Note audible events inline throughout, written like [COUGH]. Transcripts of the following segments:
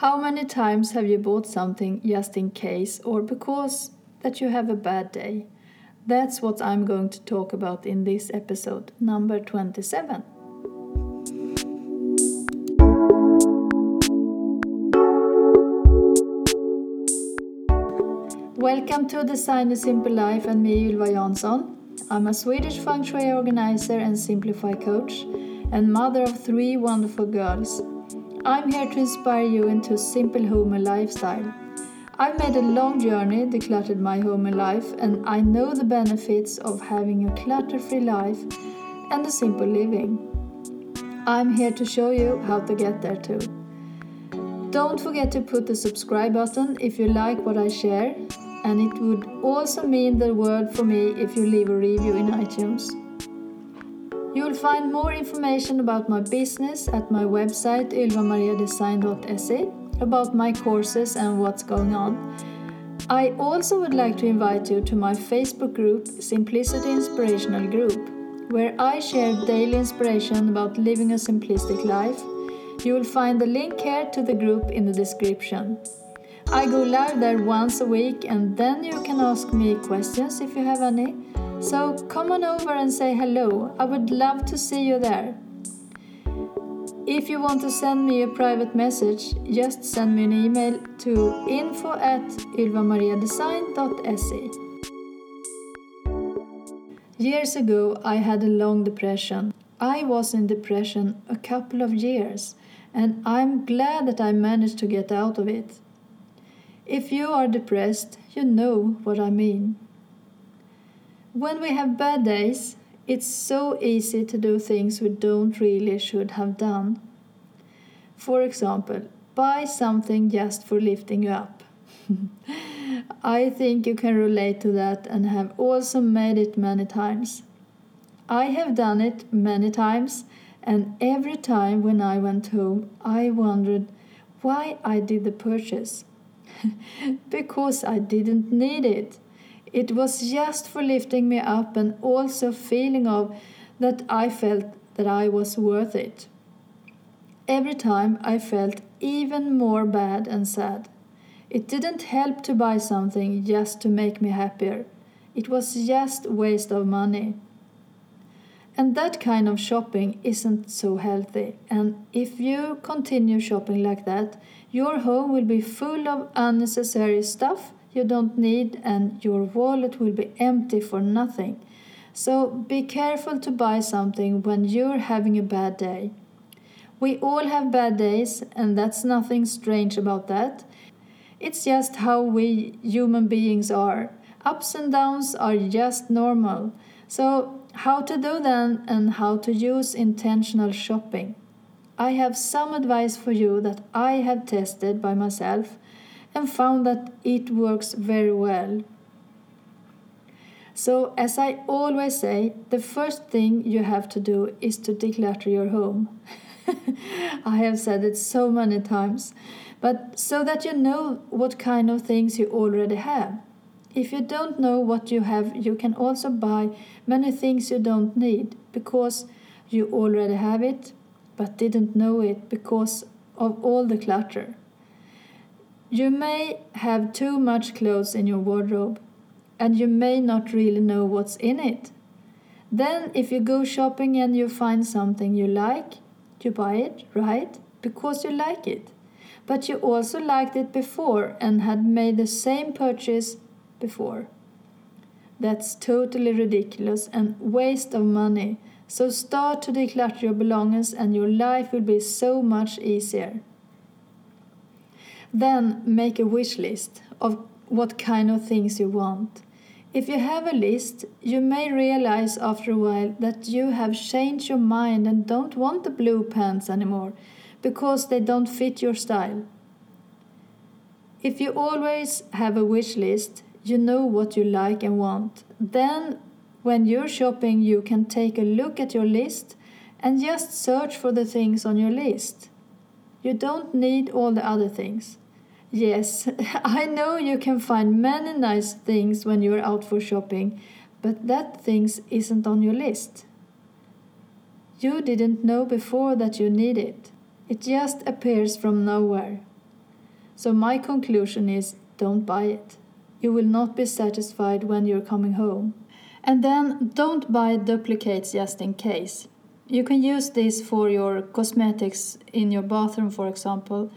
How many times have you bought something just in case or because that you have a bad day? That's what I'm going to talk about in this episode, number 27. Welcome to Design a Simple Life and me, Ylva Jansson. I'm a Swedish feng shui organizer and simplify coach, and mother of three wonderful girls. I'm here to inspire you into a simple home and lifestyle. I've made a long journey, decluttered my home and life, and I know the benefits of having a clutter free life and a simple living. I'm here to show you how to get there too. Don't forget to put the subscribe button if you like what I share, and it would also mean the world for me if you leave a review in iTunes. You will find more information about my business at my website ylvamariadesign.se, about my courses and what's going on. I also would like to invite you to my Facebook group, Simplicity Inspirational Group, where I share daily inspiration about living a simplistic life. You will find the link here to the group in the description. I go live there once a week and then you can ask me questions if you have any so come on over and say hello. I would love to see you there. If you want to send me a private message, just send me an email to info at ylvamariadesign.se. Years ago, I had a long depression. I was in depression a couple of years, and I'm glad that I managed to get out of it. If you are depressed, you know what I mean. When we have bad days, it's so easy to do things we don't really should have done. For example, buy something just for lifting you up. [LAUGHS] I think you can relate to that and have also made it many times. I have done it many times, and every time when I went home, I wondered why I did the purchase. [LAUGHS] because I didn't need it. It was just for lifting me up and also feeling of that I felt that I was worth it. Every time I felt even more bad and sad. It didn't help to buy something just to make me happier. It was just waste of money. And that kind of shopping isn't so healthy. And if you continue shopping like that, your home will be full of unnecessary stuff you don't need, and your wallet will be empty for nothing. So be careful to buy something when you're having a bad day. We all have bad days, and that's nothing strange about that. It's just how we human beings are. Ups and downs are just normal. So, how to do then and how to use intentional shopping? I have some advice for you that I have tested by myself and found that it works very well. So, as I always say, the first thing you have to do is to declutter your home. [LAUGHS] I have said it so many times, but so that you know what kind of things you already have. If you don't know what you have, you can also buy many things you don't need because you already have it but didn't know it because of all the clutter. You may have too much clothes in your wardrobe, and you may not really know what's in it. Then, if you go shopping and you find something you like, you buy it, right? Because you like it. But you also liked it before and had made the same purchase before. That's totally ridiculous and waste of money. So start to declutter your belongings and your life will be so much easier. Then make a wish list of what kind of things you want. If you have a list, you may realize after a while that you have changed your mind and don't want the blue pants anymore because they don't fit your style. If you always have a wish list, you know what you like and want. Then, when you're shopping, you can take a look at your list and just search for the things on your list. You don't need all the other things. Yes, [LAUGHS] I know you can find many nice things when you're out for shopping, but that things isn't on your list. You didn't know before that you need it. It just appears from nowhere. So, my conclusion is don't buy it. You will not be satisfied when you're coming home. And then don't buy duplicates just in case. You can use this for your cosmetics in your bathroom, for example.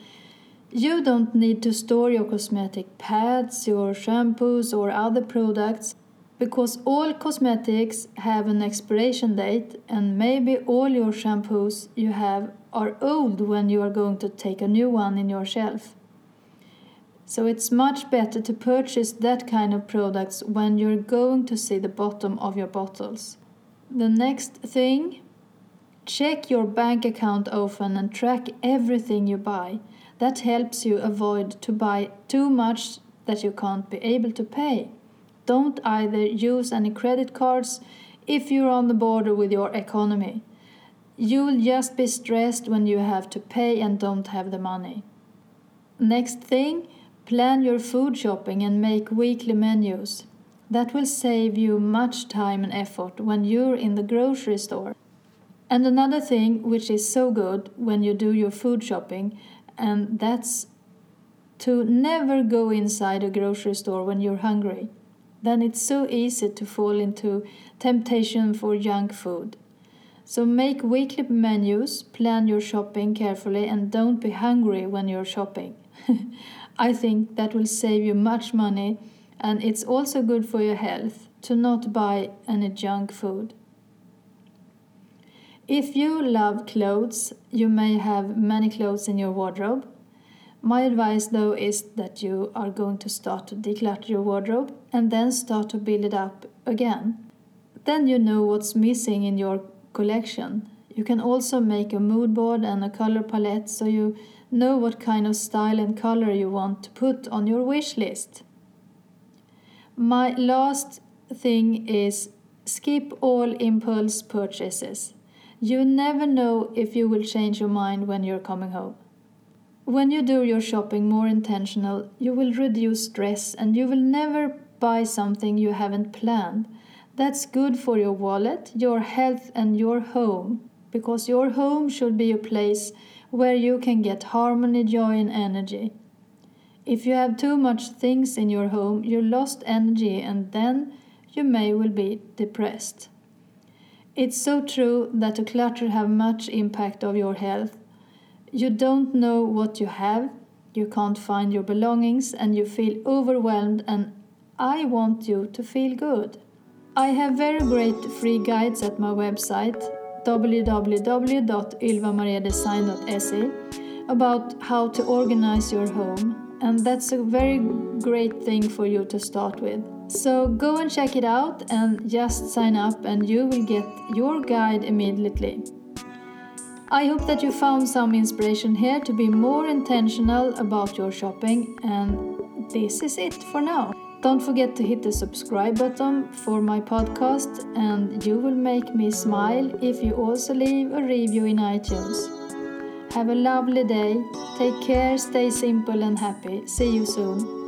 You don't need to store your cosmetic pads, your shampoos, or other products because all cosmetics have an expiration date, and maybe all your shampoos you have are old when you are going to take a new one in your shelf. So it's much better to purchase that kind of products when you're going to see the bottom of your bottles. The next thing, check your bank account often and track everything you buy. That helps you avoid to buy too much that you can't be able to pay. Don't either use any credit cards if you're on the border with your economy. You'll just be stressed when you have to pay and don't have the money. Next thing, Plan your food shopping and make weekly menus. That will save you much time and effort when you're in the grocery store. And another thing which is so good when you do your food shopping, and that's to never go inside a grocery store when you're hungry. Then it's so easy to fall into temptation for junk food. So make weekly menus, plan your shopping carefully, and don't be hungry when you're shopping. [LAUGHS] I think that will save you much money and it's also good for your health to not buy any junk food. If you love clothes, you may have many clothes in your wardrobe. My advice though is that you are going to start to declutter your wardrobe and then start to build it up again. Then you know what's missing in your collection. You can also make a mood board and a color palette so you know what kind of style and color you want to put on your wish list. My last thing is skip all impulse purchases. You never know if you will change your mind when you're coming home. When you do your shopping more intentional, you will reduce stress and you will never buy something you haven't planned. That's good for your wallet, your health, and your home because your home should be a place where you can get harmony, joy, and energy. If you have too much things in your home, you lost energy and then you may will be depressed. It's so true that a clutter have much impact of your health. You don't know what you have, you can't find your belongings and you feel overwhelmed and I want you to feel good. I have very great free guides at my website www.ylvamariadesign.se about how to organize your home, and that's a very great thing for you to start with. So go and check it out and just sign up, and you will get your guide immediately. I hope that you found some inspiration here to be more intentional about your shopping, and this is it for now. Don't forget to hit the subscribe button for my podcast, and you will make me smile if you also leave a review in iTunes. Have a lovely day. Take care, stay simple and happy. See you soon.